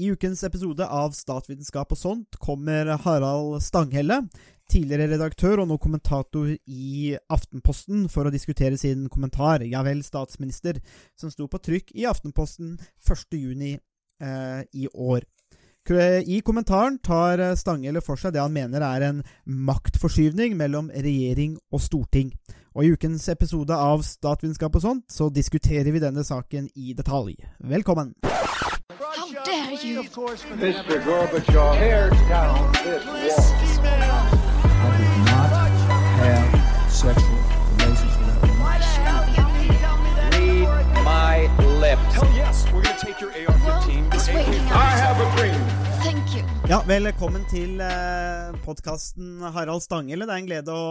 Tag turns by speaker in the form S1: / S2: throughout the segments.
S1: I ukens episode av Statsvitenskap og sånt kommer Harald Stanghelle, tidligere redaktør og nå kommentator i Aftenposten, for å diskutere sin kommentar, Ja vel, statsminister, som sto på trykk i Aftenposten 1.6 eh, i år. I kommentaren tar Stanghelle for seg det han mener er en maktforskyvning mellom regjering og storting. Og I ukens episode av Statsvitenskap og sånt så diskuterer vi denne saken i detalj. Velkommen!
S2: How dare you?
S3: Mr. Gorbachev, tear down this wall.
S4: I did not have sexual relations with that woman.
S3: Read my lips.
S5: Hell yes, we're gonna take your AR-15.
S2: It's
S5: your
S2: waiting
S5: AK.
S3: I have a dream.
S2: Thank you.
S1: Ja, Velkommen til eh, podkasten Harald Stanghelle. Det er en glede å,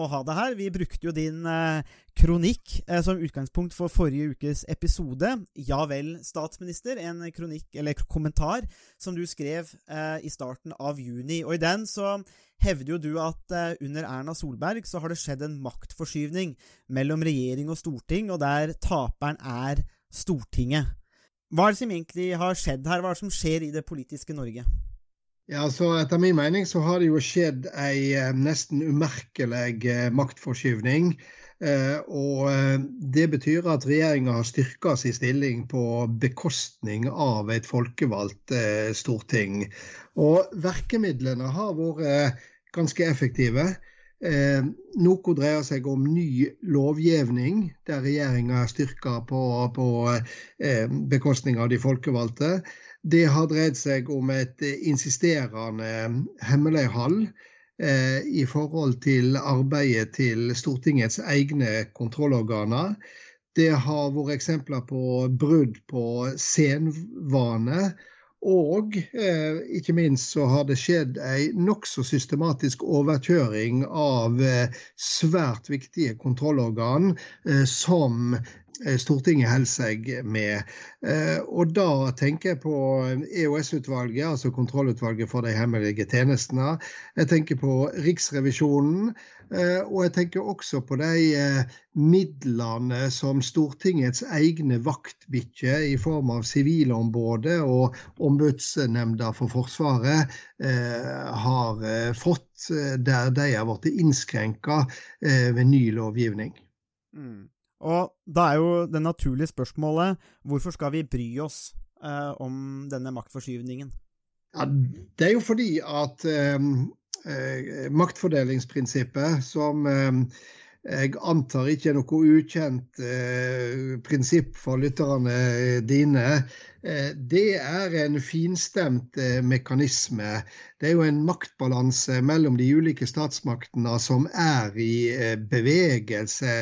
S1: å ha deg her. Vi brukte jo din eh, kronikk eh, som utgangspunkt for forrige ukes episode. Ja vel, statsminister. En kronikk, eller kommentar, som du skrev eh, i starten av juni. Og i den så hevder jo du at eh, under Erna Solberg så har det skjedd en maktforskyvning mellom regjering og storting, og der taperen er Stortinget. Hva er det som egentlig har skjedd her? Hva er det som skjer i det politiske Norge?
S6: Ja, så Etter min mening så har det jo skjedd ei eh, nesten umerkelig eh, maktforskyvning. Eh, og Det betyr at regjeringa har styrka sin stilling på bekostning av et folkevalgt storting. Og Virkemidlene har vært ganske effektive. Eh, noe dreier seg om ny lovgivning, der regjeringa er styrka på, på eh, bekostning av de folkevalgte. Det har dreid seg om et eh, insisterende hemmelighold eh, i forhold til arbeidet til Stortingets egne kontrollorganer. Det har vært eksempler på brudd på senvane. Og eh, ikke minst så har det skjedd ei nokså systematisk overkjøring av eh, svært viktige kontrollorgan eh, som eh, Stortinget holder seg med. Eh, og da tenker jeg på EOS-utvalget, altså kontrollutvalget for de hemmelige tjenestene. Jeg tenker på Riksrevisjonen. Eh, og jeg tenker også på de eh, midlene som Stortingets egne vaktbikkjer i form av Sivilombudet og Ombudsnemnda for Forsvaret eh, har fått, der de har blitt innskrenka ved ny lovgivning.
S1: Mm. Og da er jo det naturlige spørsmålet hvorfor skal vi bry oss eh, om denne maktforskyvningen?
S6: Ja, det er jo fordi at eh, maktfordelingsprinsippet, som eh, jeg antar ikke er noe ukjent eh, prinsipp for lytterne dine, eh, det er en finstemt eh, mekanisme. Det er jo en maktbalanse mellom de ulike statsmaktene som er i eh, bevegelse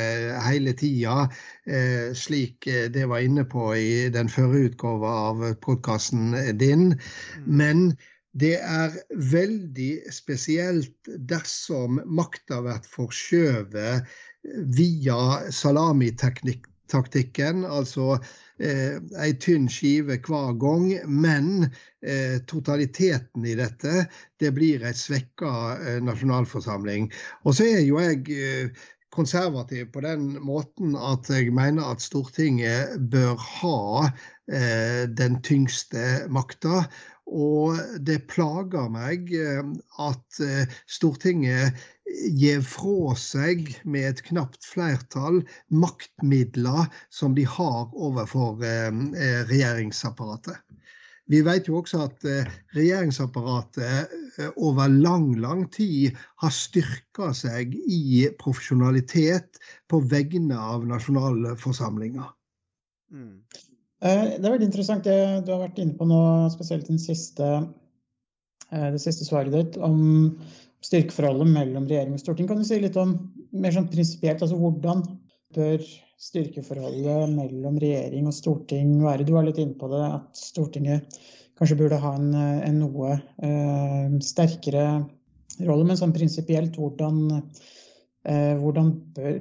S6: hele tida, eh, slik eh, det var inne på i den førre utgåva av podkasten din. Men det er veldig spesielt dersom makta blir forskjøvet via salamitaktikken, altså eh, ei tynn skive hver gang. Men eh, totaliteten i dette, det blir ei svekka eh, nasjonalforsamling. Og så er jo jeg eh, konservativ på den måten at jeg mener at Stortinget bør ha den tyngste makta. Og det plager meg eh, at eh, Stortinget gir fra seg med et knapt flertall maktmidler som de har overfor eh, eh, regjeringsapparatet. Vi vet jo også at eh, regjeringsapparatet eh, over lang, lang tid har styrka seg i profesjonalitet på vegne av nasjonalforsamlinga.
S1: Mm.
S7: Eh, Det er veldig interessant det du har vært inne på nå, spesielt siste, eh, det siste svaret ditt, om styrkeforholdet mellom regjering og storting. Kan du si litt om mer sånn prinsipielt, altså hvordan bør styrkeforholdet mellom regjering og storting være? Du var litt inne på det, at Stortinget kanskje burde ha en, en noe eh, sterkere rolle, men sånn prinsipielt, hvordan, hvordan bør,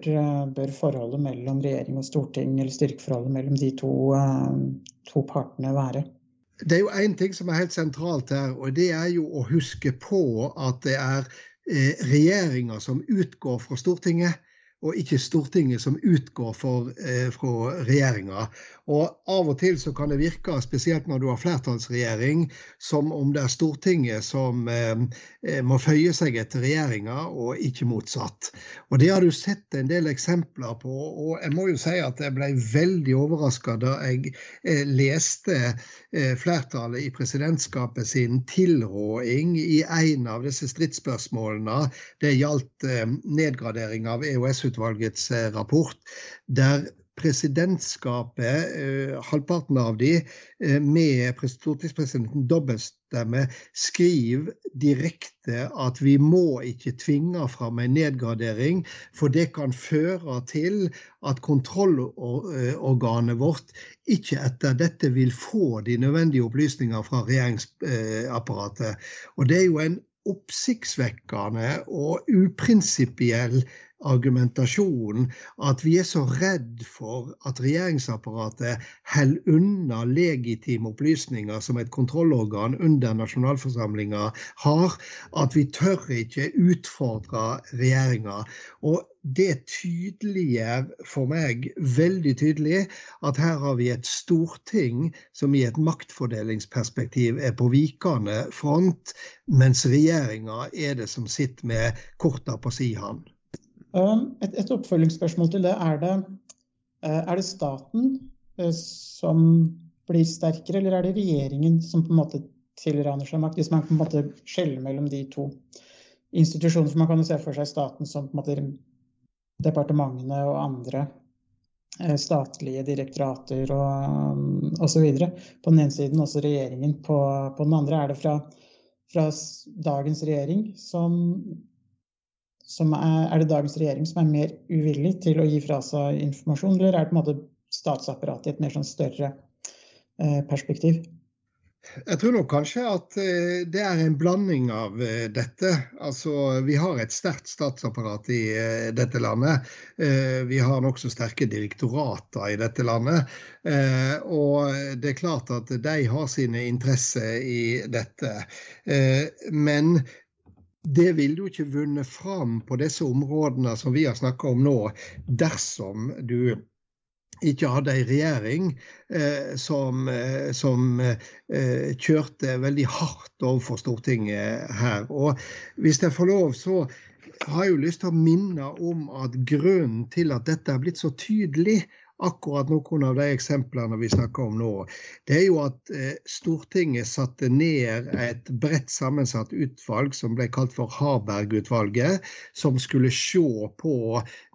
S7: bør forholdet mellom regjering og storting, eller styrkeforholdet mellom de to, eh, to partene være?
S6: Det er jo én ting som er helt sentralt her, og det er jo å huske på at det er eh, regjeringa som utgår fra Stortinget. Og ikke Stortinget som utgår for, eh, fra regjeringa. Og Av og til så kan det virke, spesielt når du har flertallsregjering, som om det er Stortinget som eh, eh må føye seg etter regjeringa, og ikke motsatt. Og Det har du sett en del eksempler på. og Jeg må jo si at jeg ble veldig overraska da jeg eh, leste eh, flertallet i presidentskapet sin tilråding i en av disse stridsspørsmålene. Det gjaldt eh, nedgradering av EOS-utvalgets eh, rapport. der presidentskapet, eh, halvparten av de, eh, med stortingspresidenten dobbeltstemme, skriver direkte at vi må ikke tvinge fram en nedgradering, for det kan føre til at kontrollorganet vårt ikke etter dette vil få de nødvendige opplysninger fra regjeringsapparatet. Og det er jo en oppsiktsvekkende og uprinsipiell argumentasjonen at vi er så redd for at regjeringsapparatet holder unna legitime opplysninger som et kontrollorgan under nasjonalforsamlinga har, at vi tør ikke utfordre regjeringa. Og det tydeliggjør for meg veldig tydelig at her har vi et storting som i et maktfordelingsperspektiv er på vikende front, mens regjeringa er det som sitter med korta på si hånd.
S7: Um, et, et, oppfølgingsspørsmål til det. Er det, eh, er det staten eh, som blir sterkere, eller er det regjeringen som på en måte tilraner seg makt? Hvis man på en måte skjeller mellom de to institusjonene. For man kan jo se for seg staten som på en måte departementene og andre eh, statlige direktorater og osv. På den ene siden også regjeringen. På, på den andre er det fra, fra dagens regjering som er, er, det dagens regjering som er mer uvillig til å gi fra seg informasjon, eller er det på en måte statsapparatet i et mer sånn større eh, perspektiv?
S6: Jeg tror nok kanskje at eh, det er en blanding av eh, dette. Altså, Vi har et sterkt statsapparat i dette landet. Vi har nokså sterke direktorater i dette landet. Og det er klart at de har sine interesser i dette. Men det ville jo ikke vunnet fram på disse områdene som vi har snakka om nå, dersom du ikke hadde ei regjering eh, som, eh, som eh, kjørte veldig hardt overfor Stortinget her. Og hvis jeg får lov, så har jeg jo lyst til å minne om at grunnen til at dette er blitt så tydelig, akkurat noen av de eksemplene vi snakker om nå, det er jo at eh, Stortinget satte ned et bredt sammensatt utvalg som ble kalt for Harberg-utvalget, som skulle se på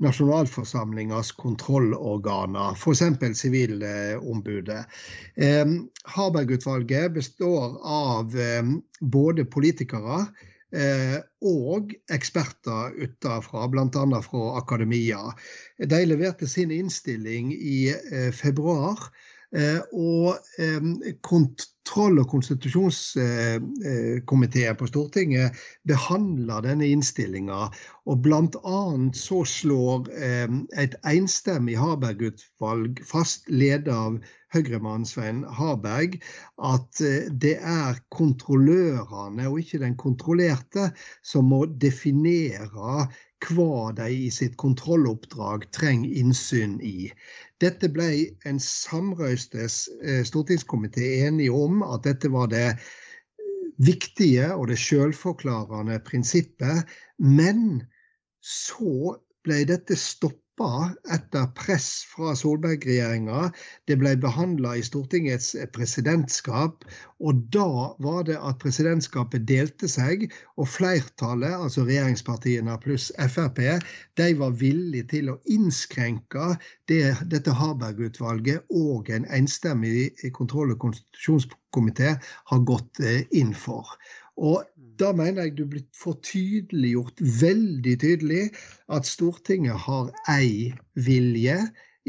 S6: nasjonalforsamlingas kontrollorganer, f.eks. Sivilombudet. Eh, Harberg-utvalget består av eh, både politikere og eksperter utenfra, bl.a. fra akademia. De leverte sin innstilling i eh, februar. Eh, og kontroll- og konstitusjonskomiteen på Stortinget behandler denne innstillinga. Og bl.a. så slår et enstemmig Harberg-utvalg fast, ledet av Høyre-mannen Svein Harberg, at det er kontrollørene og ikke den kontrollerte som må definere hva de i sitt kontrolloppdrag trenger innsyn i. Dette ble en samrøystes eh, stortingskomité enige om at dette var det viktige og det selvforklarende prinsippet. Men så ble dette stoppa stoppa etter press fra Solberg-regjeringa. Det ble behandla i Stortingets presidentskap. Og da var det at presidentskapet delte seg, og flertallet, altså regjeringspartiene pluss Frp, de var villige til å innskrenke det dette Harberg-utvalget og en enstemmig kontroll- og konstitusjonskomité har gått eh, inn for. Og da mener jeg du blir for tydeliggjort veldig tydelig at Stortinget har ei vilje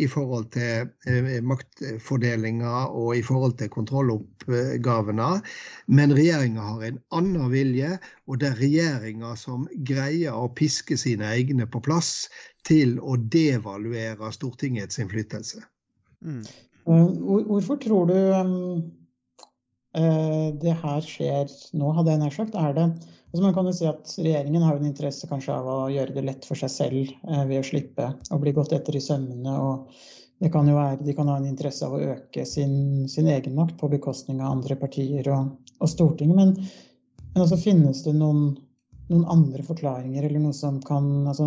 S6: i forhold til eh, maktfordelinga og i forhold til kontrolloppgavene. Men regjeringa har en annen vilje, og det er regjeringa som greier å piske sine egne på plass til å devaluere Stortingets innflytelse.
S7: Mm. Hvorfor tror du eh, det her skjer nå, hadde jeg nær sagt, er det altså Man kan jo si at regjeringen har en interesse kanskje av å gjøre det lett for seg selv eh, ved å slippe å bli gått etter i sømmene. og det kan jo være, De kan ha en interesse av å øke sin, sin egenmakt på bekostning av andre partier og, og Stortinget. Men, men altså finnes det noen, noen, andre forklaringer eller noe som kan, altså,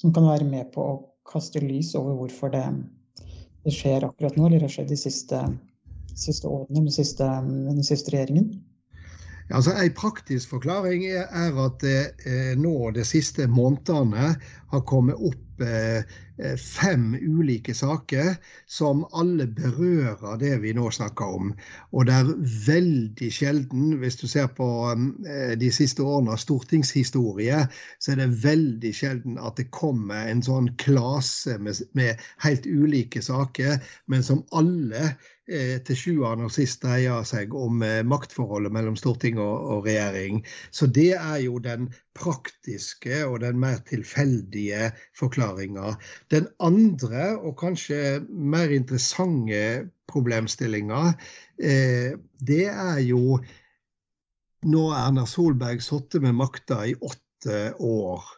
S7: som kan være med på å kaste lys over hvorfor det, det skjer akkurat nå, eller har skjedd de siste, siste årene, den siste, den siste regjeringen?
S6: Altså, En praktisk forklaring er, at det eh, nå de siste månedene har kommet opp eh, eh, fem ulike saker som alle berører det vi nå snakker om. Og det er veldig sjelden, hvis du ser på eh, de siste årene av stortingshistorie, så er det veldig sjelden at det kommer en sånn klase med, med helt ulike saker, men som alle Eh, til sjuende og sist dreier seg om eh, maktforholdet mellom storting og, og, regjering. Så det er jo den praktiske og den mer tilfeldige forklaringa. Den andre, og kanskje mer interessante problemstillinga, eh, det er jo Nå er Erna Solberg sittet med makta i åtte år.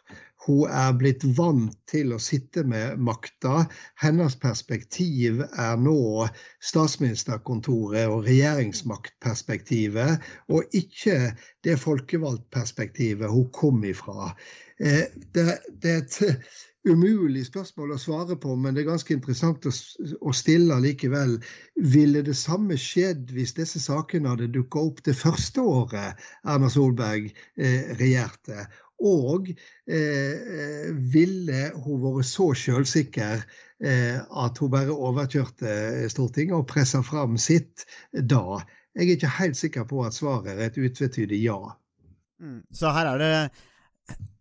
S6: Hun er blitt vant til å sitte med makta. Hennes perspektiv er nå statsministerkontoret og regjeringsmaktperspektivet, og ikke det folkevalgtperspektivet hun kom ifra. Eh, det, det er et umulig spørsmål å svare på, men det er ganske interessant å, stille likevel. Ville det samme skjedd hvis disse sakene hadde dukka opp det første året Erna Solberg eh, regjerte? Og eh, ville hun vært så selvsikker eh, at hun bare overkjørte Stortinget og pressa fram sitt da? Jeg er ikke helt sikker på at svaret er et utvetydig ja.
S1: Mm. Så her er det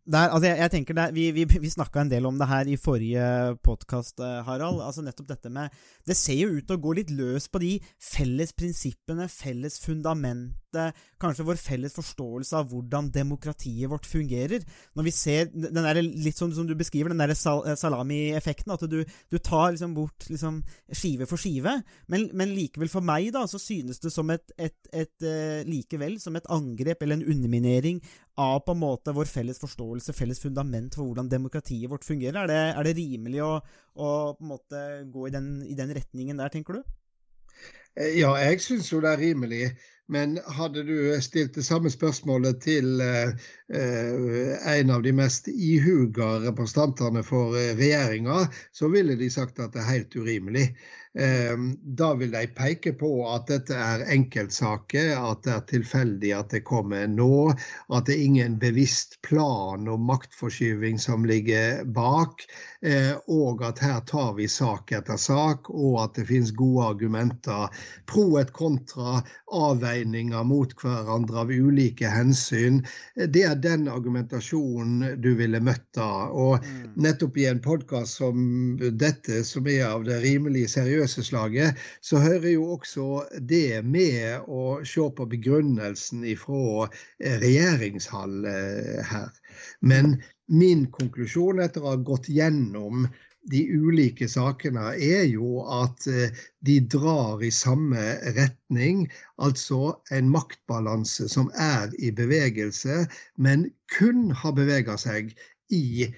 S1: der, altså jeg, jeg, tenker det, Vi, vi, vi snakka en del om det her i forrige podkast, eh, Harald. altså nettopp dette med Det ser jo ut til å gå litt løs på de felles prinsippene, felles fundamentet, kanskje vår felles forståelse av hvordan demokratiet vårt fungerer. Når vi ser den der, litt som, som du beskriver, den der sal salami-effekten, at du, du, tar liksom bort liksom skive for skive. Men, men, likevel, for meg, da, så synes det som et, et, et, uh, likevel som et angrep eller en underminering av på en måte vår felles forståelse, felles fundament for hvordan demokratiet vårt fungerer? Er det, er det rimelig å, å, på en måte gå i den, i den retningen der, tenker du?
S6: Eh, ja, jeg syns jo det er rimelig. Men hadde du stilt det samme spørsmålet til eh, eh en av de mest ihuga representantene for eh, regjeringa, så ville de sagt at det er helt urimelig. Ehm, da vil de peke på at dette er enkeltsaker, at det er tilfeldig at det kommer nå, at det er ingen bevisst plan og maktforskyving som ligger bak, eh, og at her tar vi sak etter sak, og at det finnes gode argumenter pro et kontra, avveininger mot hverandre av ulike hensyn. Det er den argumentasjonen du ville møtt da. Og mm. nettopp i en podkast som dette, som er av det rimelig seriøse Mjøseslaget, så hører jo også det med å se på begrunnelsen fra regjeringshall eh, her. Men min konklusjon etter å ha gått gjennom de ulike sakene, er jo at eh, de drar i samme retning. Altså en maktbalanse som er i bevegelse, men kun har bevega seg i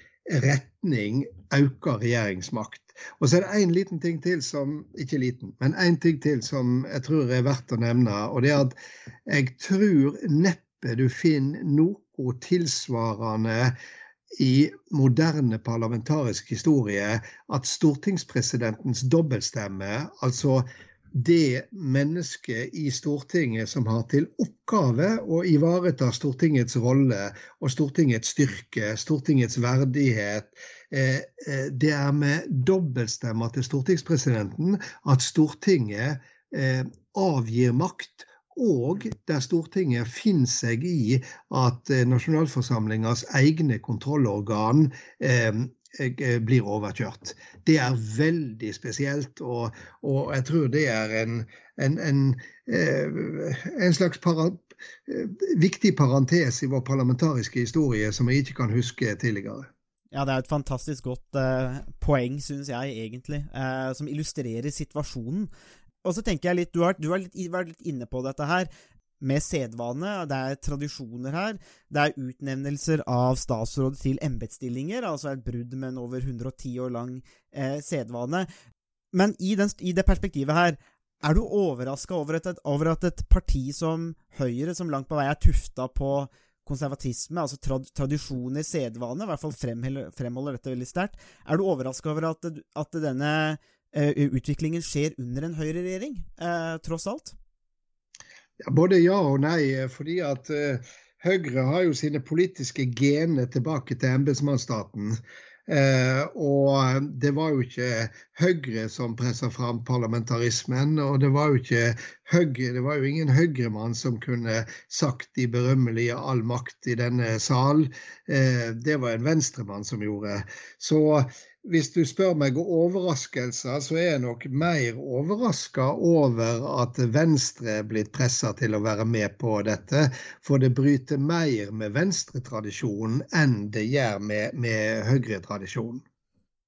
S6: retning økt regjeringsmakt. Og så er det én liten ting til som Ikke liten, men én ting til som jeg tror er verdt å nevne. Og det er at jeg tror neppe du finner noe tilsvarende i moderne parlamentarisk historie at stortingspresidentens dobbeltstemme, altså det mennesket i Stortinget som har til oppgave å ivareta Stortingets rolle og Stortingets styrke, Stortingets verdighet. Eh, eh, det er med dobbeltstemmer til stortingspresidenten at Stortinget eh, avgir makt, og der Stortinget finner seg i at nasjonalforsamlingas egne kontrollorgan blir overkjørt. Det er veldig spesielt, og, og jeg tror det er en, en, en, eh, en slags para, eh, viktig parentes i vår parlamentariske historie som jeg ikke kan huske tidligere.
S1: Ja, det er et fantastisk godt eh, poeng, syns jeg egentlig, eh, som illustrerer situasjonen. Og så tenker jeg litt, Du har, du har litt, vært litt inne på dette her med sedvane. Det er tradisjoner her. Det er utnevnelser av statsråd til embetsstillinger, altså et brudd med en over 110 år lang eh, sedvane. Men i, den, i, det perspektivet her, er du overraska over, over, at et parti som Høyre, som langt på vei er tufta på konservatisme, altså trad tradisjoner, sedvane, i hvert fall fremholder dette veldig sterkt, er du overraska over at, at denne eh, utviklingen skjer under en Høyre-regjering, uh, tross alt?
S6: Ja, både ja og nei. fordi at uh, Høyre har jo sine politiske gener tilbake til embetsmannsstaten. Uh, og det var jo ikke Høyre som pressa fram parlamentarismen. Og det var jo ikke Høyre, det var jo ingen Høyre-mann som kunne sagt de berømmelige 'all makt i denne sal'. Uh, det var en Venstre-mann som gjorde. Så hvis du spør meg om overraskelser, så er jeg nok mer overraska over at Venstre er blitt pressa til å være med på dette. For det bryter mer med venstretradisjonen enn det gjør med, med høyretradisjonen.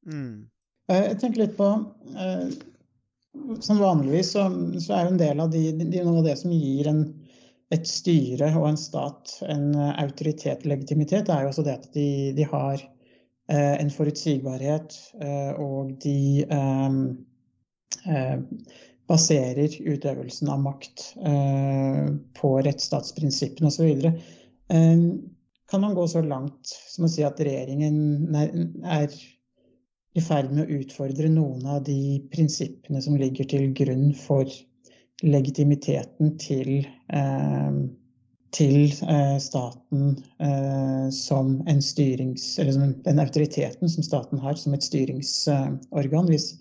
S7: Mm. Eh, jeg tenker litt på eh, Som vanligvis så, så er jo en del av de, de, noe av det som gir en, et styre og en stat en autoritet autoritet, legitimitet, det er jo også det at de, de har Eh, en forutsigbarhet, eh, og de eh, baserer utøvelsen av makt på rettsstatsprinsippene osv. Kan man gå så langt som å si at regjeringen er i ferd med å utfordre noen av de prinsippene som ligger til grunn for legitimiteten til til eh, staten eh, som en styrings... Eller som den autoriteten som staten har som et styringsorgan. Hvis,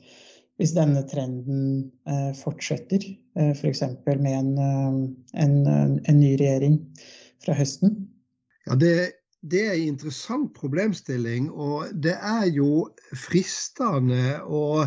S7: hvis denne trenden eh, fortsetter, eh, f.eks. med en, en, en, ny regjering fra høsten?
S6: Ja, det, det er en interessant problemstilling, og det er jo fristende å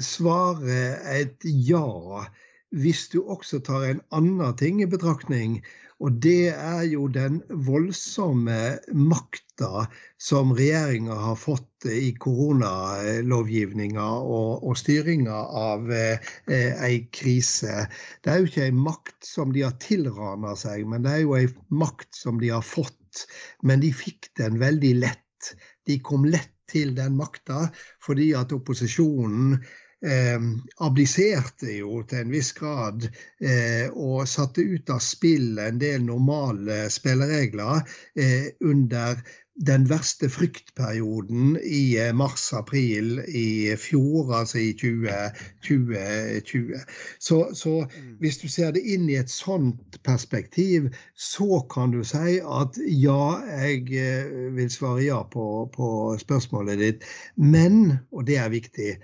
S6: svare et ja hvis du også tar en annen ting i betraktning, og det er jo den voldsomme makta som regjeringa har fått i koronalovgivninga og, og styringa av eh, ei krise. Det er jo ikke ei makt som de har tilrana seg, men det er jo ei makt som de har fått. Men de fikk den veldig lett. De kom lett til den makta fordi at opposisjonen eh, abdiserte jo til en viss grad eh, og satte ut av spill en del normale spilleregler eh, under den verste fryktperioden i eh, mars-april i fjor, altså i 2020. Så, så, mm. hvis du ser det inn i et sånt perspektiv, så kan du si at ja, jeg eh, vil svare ja på, på spørsmålet ditt. Men, og det er viktig,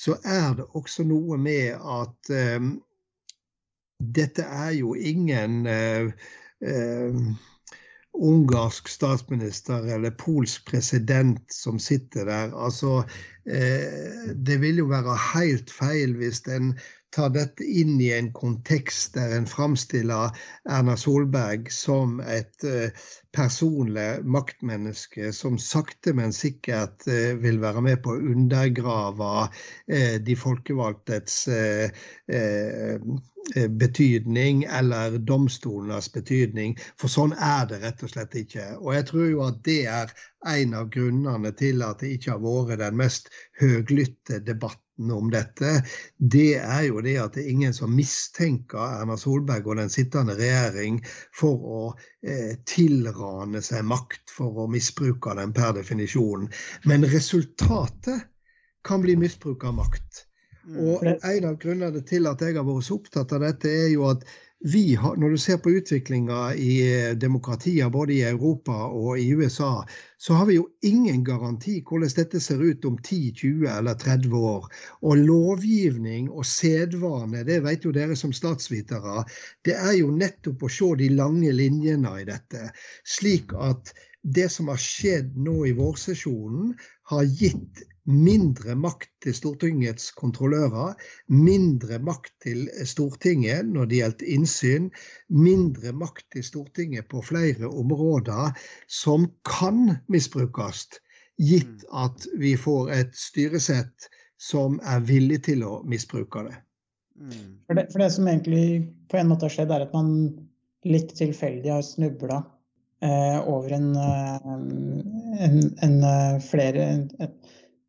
S6: så er det også noe med at eh, dette er jo ingen eh, eh, ungarsk statsminister eller polsk president som sitter der. Altså, uh, det vil jo være helt feil hvis en tar dette inn i en kontekst der en framstiller Erna Solberg som et uh, personlig maktmenneske som sakte, men sikkert uh, vil være med på å undergrave uh, de folkevalgtes betydning eller domstolenes betydning. For sånn er det rett og slett ikke. Og jeg tror jo at det er en av grunnene til at det ikke har vært den mest høglytte debatten om dette, det er jo det at det er ingen som mistenker Erna Solberg og den sittende regjering for å eh, tilrane seg makt, for å misbruke den per definisjon. Men resultatet kan bli misbruk av makt. Mm. Og en av grunnene til at jeg har vært så opptatt av dette, er jo at har, når du ser på utviklinga i eh, demokratier både i Europa og i USA, så har vi jo ingen garanti hvordan dette ser ut om 10, 20 eller 30 år. Og lovgivning og sedvane, det vet jo dere som statsvitere, det er jo nettopp å se de lange linjene i dette. Slik at det som har skjedd nå i vårsesjonen, har gitt mindre makt til Stortingets kontrollører, mindre makt til Stortinget når det gjelder innsyn, mindre makt til Stortinget på flere områder som kan misbrukes, gitt at vi får et styresett som er villig til å misbruke det.
S1: Mm.
S7: For det, for det som egentlig på en måte har skjedd, er at man litt tilfeldig har snubla eh, over en, eh, en, en, eh, flere, en,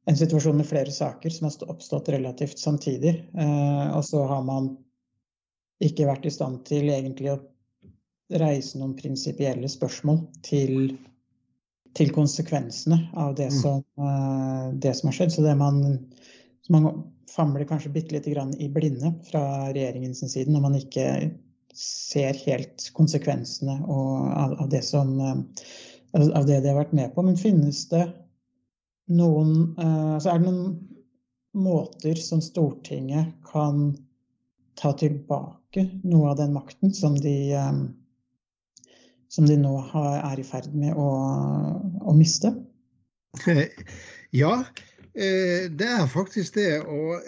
S7: en situasjon med flere saker som har oppstått relativt samtidig. Eh, og så har man ikke vært i stand til egentlig å reise noen prinsipielle spørsmål til, til konsekvensene av det
S6: Mm.
S7: som, eh, det som har skjedd. Så det man, man famler kanskje bitte lite grann i blinde fra regjeringens side når man ikke ser helt konsekvensene og, av, av, det som, eh, av av det de har vært med på. Men finnes det noen eh, Så er det noen måter som Stortinget kan ta tilbake noe av den makten som de, eh, som de nå er i ferd med å, å miste?
S6: Ja, eh, det er faktisk det. Og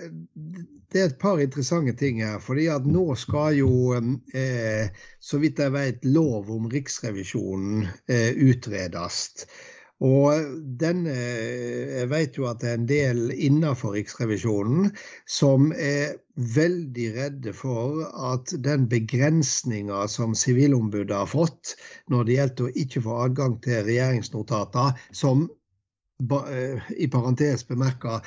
S6: det er et par interessante ting her. fordi at nå skal jo, så vidt jeg vet, lov om Riksrevisjonen utredes. Og den, eh, jeg vet jo at det er en del innenfor Riksrevisjonen som er veldig redde for at den begrensninga som Sivilombudet har fått når det gjelder å ikke få adgang til regjeringsnotater, som eh, i parentes bemerka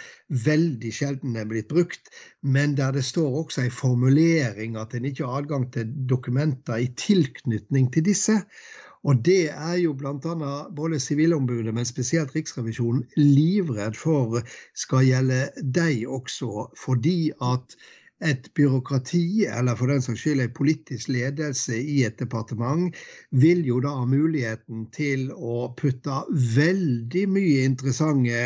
S6: veldig sjelden er blitt brukt, men der det står også en formulering at en ikke har adgang til dokumenter i tilknytning til disse. Og det er jo bl.a. både Sivilombudet, men spesielt Riksrevisjonen, livredd for skal gjelde deg også, fordi at et byråkrati, eller for den saks skyld en politisk ledelse i et departement, vil jo da ha muligheten til å putte veldig mye interessante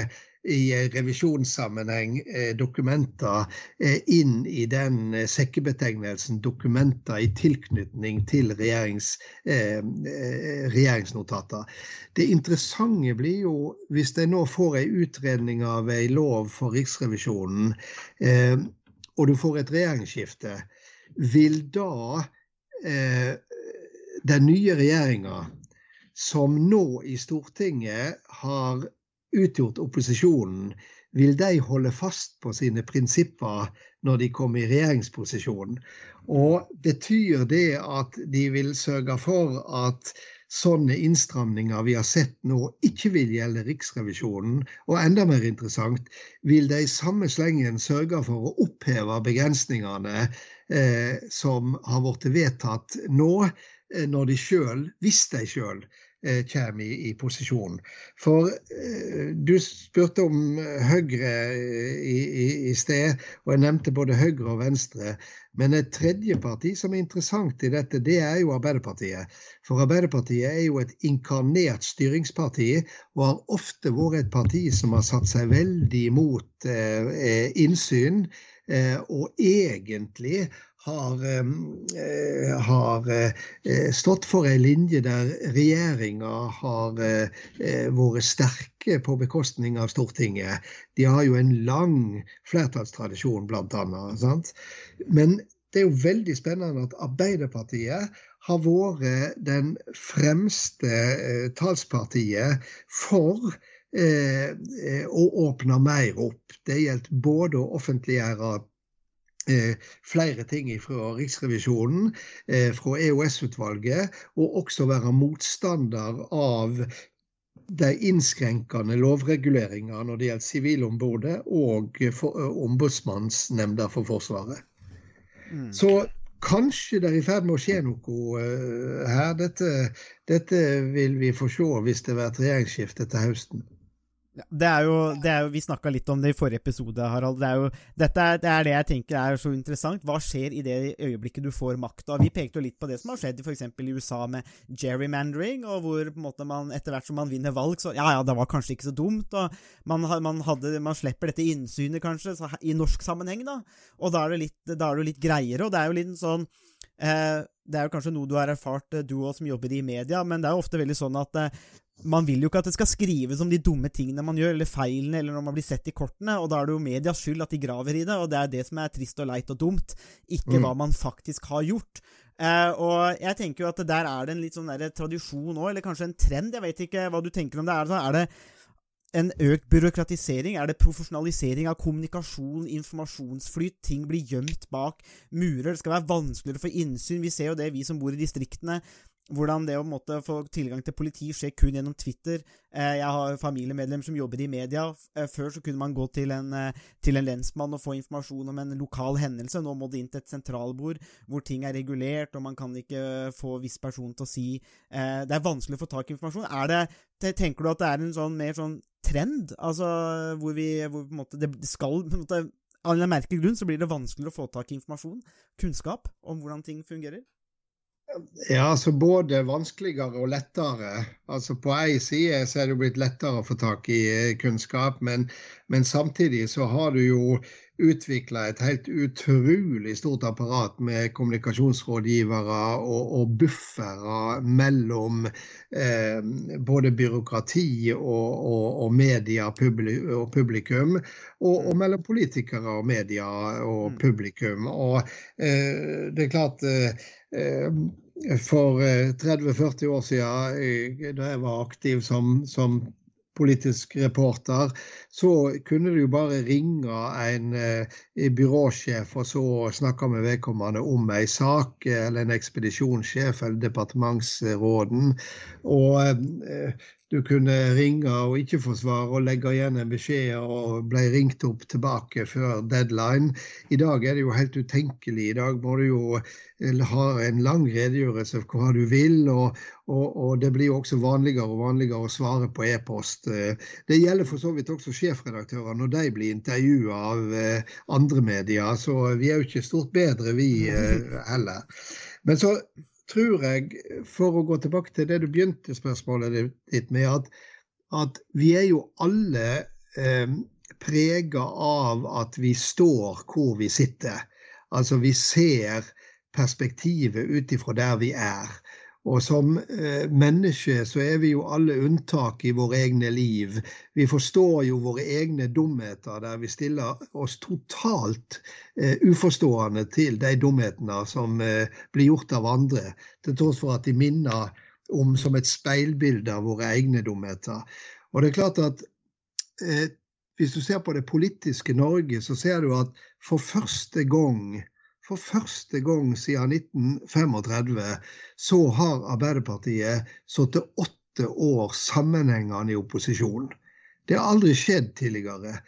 S6: i revisjonssammenheng eh, dokumenter eh, inn i den eh, sekkebetegnelsen 'dokumenter i tilknytning til regjerings, regjeringsnotater'. Det interessante blir jo hvis de nå får ei utredning av ei lov for Riksrevisjonen, og du får et regjeringsskifte, vil da den nye regjeringa, som nå i Stortinget har utgjort opposisjonen, vil de holde fast på sine prinsipper når de kommer i regjeringsposisjon? Og betyr det at de vil sørge for at sånne innstramninger vi har sett nå, ikke vil gjelde Riksrevisjonen? Og enda mer interessant, vil de i samme slengen sørge for å oppheve begrensningene eh, som har blitt vedtatt nå, eh, når de selv, hvis de sjøl kommer i, i posisjon. For eh, du spurte om Høyre i, i, i sted, og jeg nevnte både Høyre og Venstre. Men et tredje parti som er interessant i dette, det er jo Arbeiderpartiet. For Arbeiderpartiet er jo et inkarnert styringsparti, og har ofte vært et parti som har satt seg veldig imot eh, innsyn, eh, og egentlig har, eh, har eh, stått for en linje der regjeringa har eh, vært sterke på bekostning av Stortinget. De har jo en lang flertallstradisjon. Sant? Men det er jo veldig spennende at Arbeiderpartiet har vært den fremste eh, talspartiet for eh, å åpne mer opp. Det gjelder både å offentliggjøre eh, flere ting fra Riksrevisjonen, eh, fra EOS-utvalget, og også være motstander av de innskrenkende lovreguleringer når det gjelder Sivilombudet og Ombudsmannsnemnda for Forsvaret.
S1: Mm.
S6: Så kanskje det er i ferd med å skje noe her. Dette, dette, vil vi få se hvis det blir et regjeringsskifte til høsten.
S1: Det er jo, det er jo Vi snakka litt om det i forrige episode, Harald. Det er, jo, dette er, det er det jeg tenker er så interessant. Hva skjer i det øyeblikket du får makta? Vi pekte jo litt på det som har skjedd f.eks. i USA med gerrymandering, og hvor på en måte man etter hvert som man vinner valg, så ja, ja, det var kanskje ikke så dumt. og Man, man, hadde, man slipper dette innsynet, kanskje, i norsk sammenheng, da. Og da er det litt, da er det litt greiere. Og det er jo litt sånn eh, Det er jo kanskje noe du har erfart, du òg som jobber i media, men det er jo ofte veldig sånn at eh, man vil jo ikke at det skal skrives om de dumme tingene man gjør, eller feilene, eller når man blir sett i kortene, og da er det jo medias skyld at de graver i det, og det er det som er trist og leit og dumt, ikke
S6: Mm.
S1: hva man faktisk har gjort. Eh, og jeg tenker jo at der er det en litt sånn der tradisjon òg, eller kanskje en trend, jeg vet ikke hva du tenker om det. Er er det en økt byråkratisering? Er det profesjonalisering av kommunikasjon, informasjonsflyt? Ting blir gjemt bak murer. Det skal være vanskeligere for innsyn. Vi ser jo det, vi som bor i distriktene. Hvordan det å måtte få tilgang til politi skjer kun gjennom Twitter. Eh, jeg har familiemedlemmer som jobber i media. Eh, før så kunne man gå til en, eh, til en lensmann og få informasjon om en lokal hendelse. Nå må det inn til et sentralbord hvor ting er regulert, og man kan ikke få viss person til å si Det er vanskelig å få tak i informasjon. Det, tenker du at det er en sånn mer sånn trend, altså hvor vi hvor på en måte, Det skal på en måte Av en merkelig grunn så blir det vanskeligere å få tak i informasjon, kunnskap, om hvordan ting fungerer?
S6: Ja, altså både vanskeligere og lettere. Altså På ei side så er det blitt lettere å få tak i eh, kunnskap, men, men samtidig så har du jo utvikla et helt utrolig stort apparat med kommunikasjonsrådgivere og, og buffere mellom eh, både byråkrati og, og, og media og publikum, og, mellom politikere og media og mm. publikum. Og eh, det er klart eh, Eh, for 30-40 eh, år siden, da jeg var aktiv som, som politisk reporter, så kunne du jo bare ringe en eh, byråsjef og så snakke med vedkommende om ei sak, eller en ekspedisjonssjef eller departementsråden. Og eh, du kunne ringe og ikke få svar og legge igjen en beskjed og ble ringt opp tilbake før deadline. I dag er det jo helt utenkelig. I dag må du jo eh, ha en lang redegjørelse for hva du vil, og, og, og det blir jo også vanligere og vanligere å svare på e-post. Eh, det gjelder for så vidt også sjefredaktører når de blir intervjua av eh, andre medier, så vi er jo ikke stort bedre, vi heller. Men så tror jeg, for å gå tilbake til det du begynte spørsmålet ditt med, at, at vi er jo alle eh, prega av at vi står hvor vi sitter. Altså vi ser perspektivet ut ifra der vi er. Og som eh, mennesker så er vi jo alle unntak i våre egne liv. Vi forstår jo våre egne dumheter der vi stiller oss totalt eh, uforstående til de dumhetene som eh, blir gjort av andre, til tross for at de minner om som et speilbilde av våre egne dumheter. Og det er klart at eh, hvis du ser på det politiske Norge, så ser du at for første gang for første gang siden 1935 så har Arbeiderpartiet sittet åtte år sammenhengende i opposisjon. Det har aldri skjedd tidligere.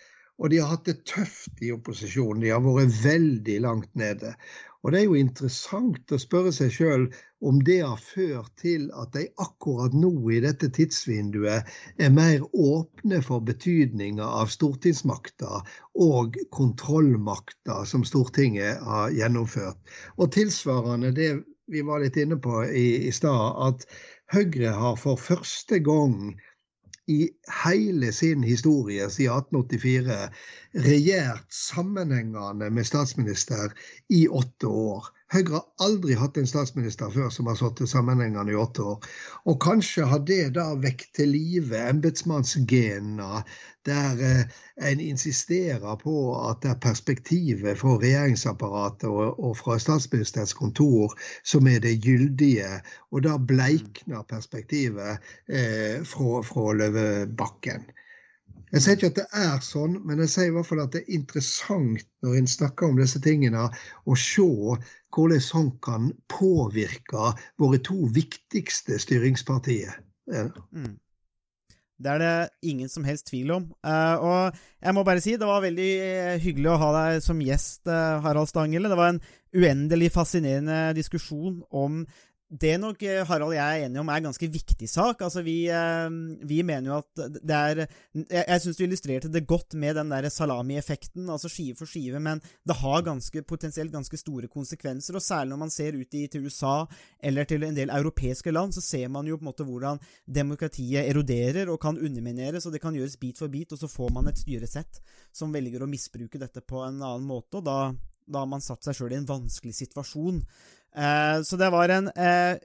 S6: Og de har hatt det tøft i opposisjonen. De har vært veldig langt nede. Og det er jo interessant å spørre seg sjøl om det har ført til at de akkurat nå i dette tidsvinduet er mer åpne for betydninga av stortingsmakta og kontrollmakta som Stortinget har gjennomført. Og tilsvarende det vi var litt inne på i, i stad, at Høyre har for første gang i hele sin historie siden 1884 regjert sammenhengende med statsminister i åtte år. Høyre har aldri hatt en statsminister før som har sittet sammenhengende i åtte år. Og kanskje har det da vekt til live embetsmannsgenene, der eh, en insisterer på at det er perspektivet fra regjeringsapparatet og, fra statsministerens kontor som er det gyldige. Og da bleikner perspektivet eh, fra, fra Løvebakken. Jeg sier ikke at det er sånn, men jeg sier i hvert fall at det er interessant når en snakker om disse tingene, å se hvordan sånn kan påvirke våre to viktigste styringspartier. Mm.
S1: Det er det ingen som helst tvil om. Uh, og jeg må bare si det var veldig eh, hyggelig å ha deg som gjest, uh, Harald Stangele. Det var en uendelig fascinerende diskusjon om det nok eh, Harald og jeg er enige om er en ganske viktig sak. Altså, vi, eh, vi mener jo at det er Jeg, jeg syns du illustrerte det godt med den der salami-effekten, altså skive for skive, men det har ganske, potensielt ganske store konsekvenser. Og særlig når man ser ut i, til USA eller til en del europeiske land, så ser man jo på en måte hvordan demokratiet eroderer og kan undermineres, og det kan gjøres bit for bit, og så får man et styresett som velger å misbruke dette på en annen måte, og da, da har man satt seg sjøl i en vanskelig situasjon. Eh, så det var en eh,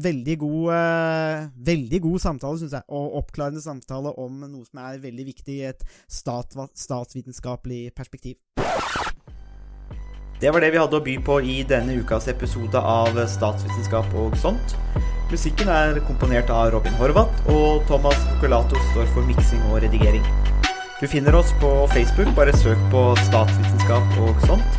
S1: veldig god eh, Veldig god samtale, syns jeg, og oppklarende samtale om noe som er veldig viktig i et stat, statsvitenskapelig perspektiv. Det var det vi hadde å by på i denne ukas episode av Statsvitenskap og sånt. Musikken er komponert av Robin Horvath, og Thomas Colato står for miksing og redigering. Du finner oss på Facebook, bare søk på statsvitenskap og sånt.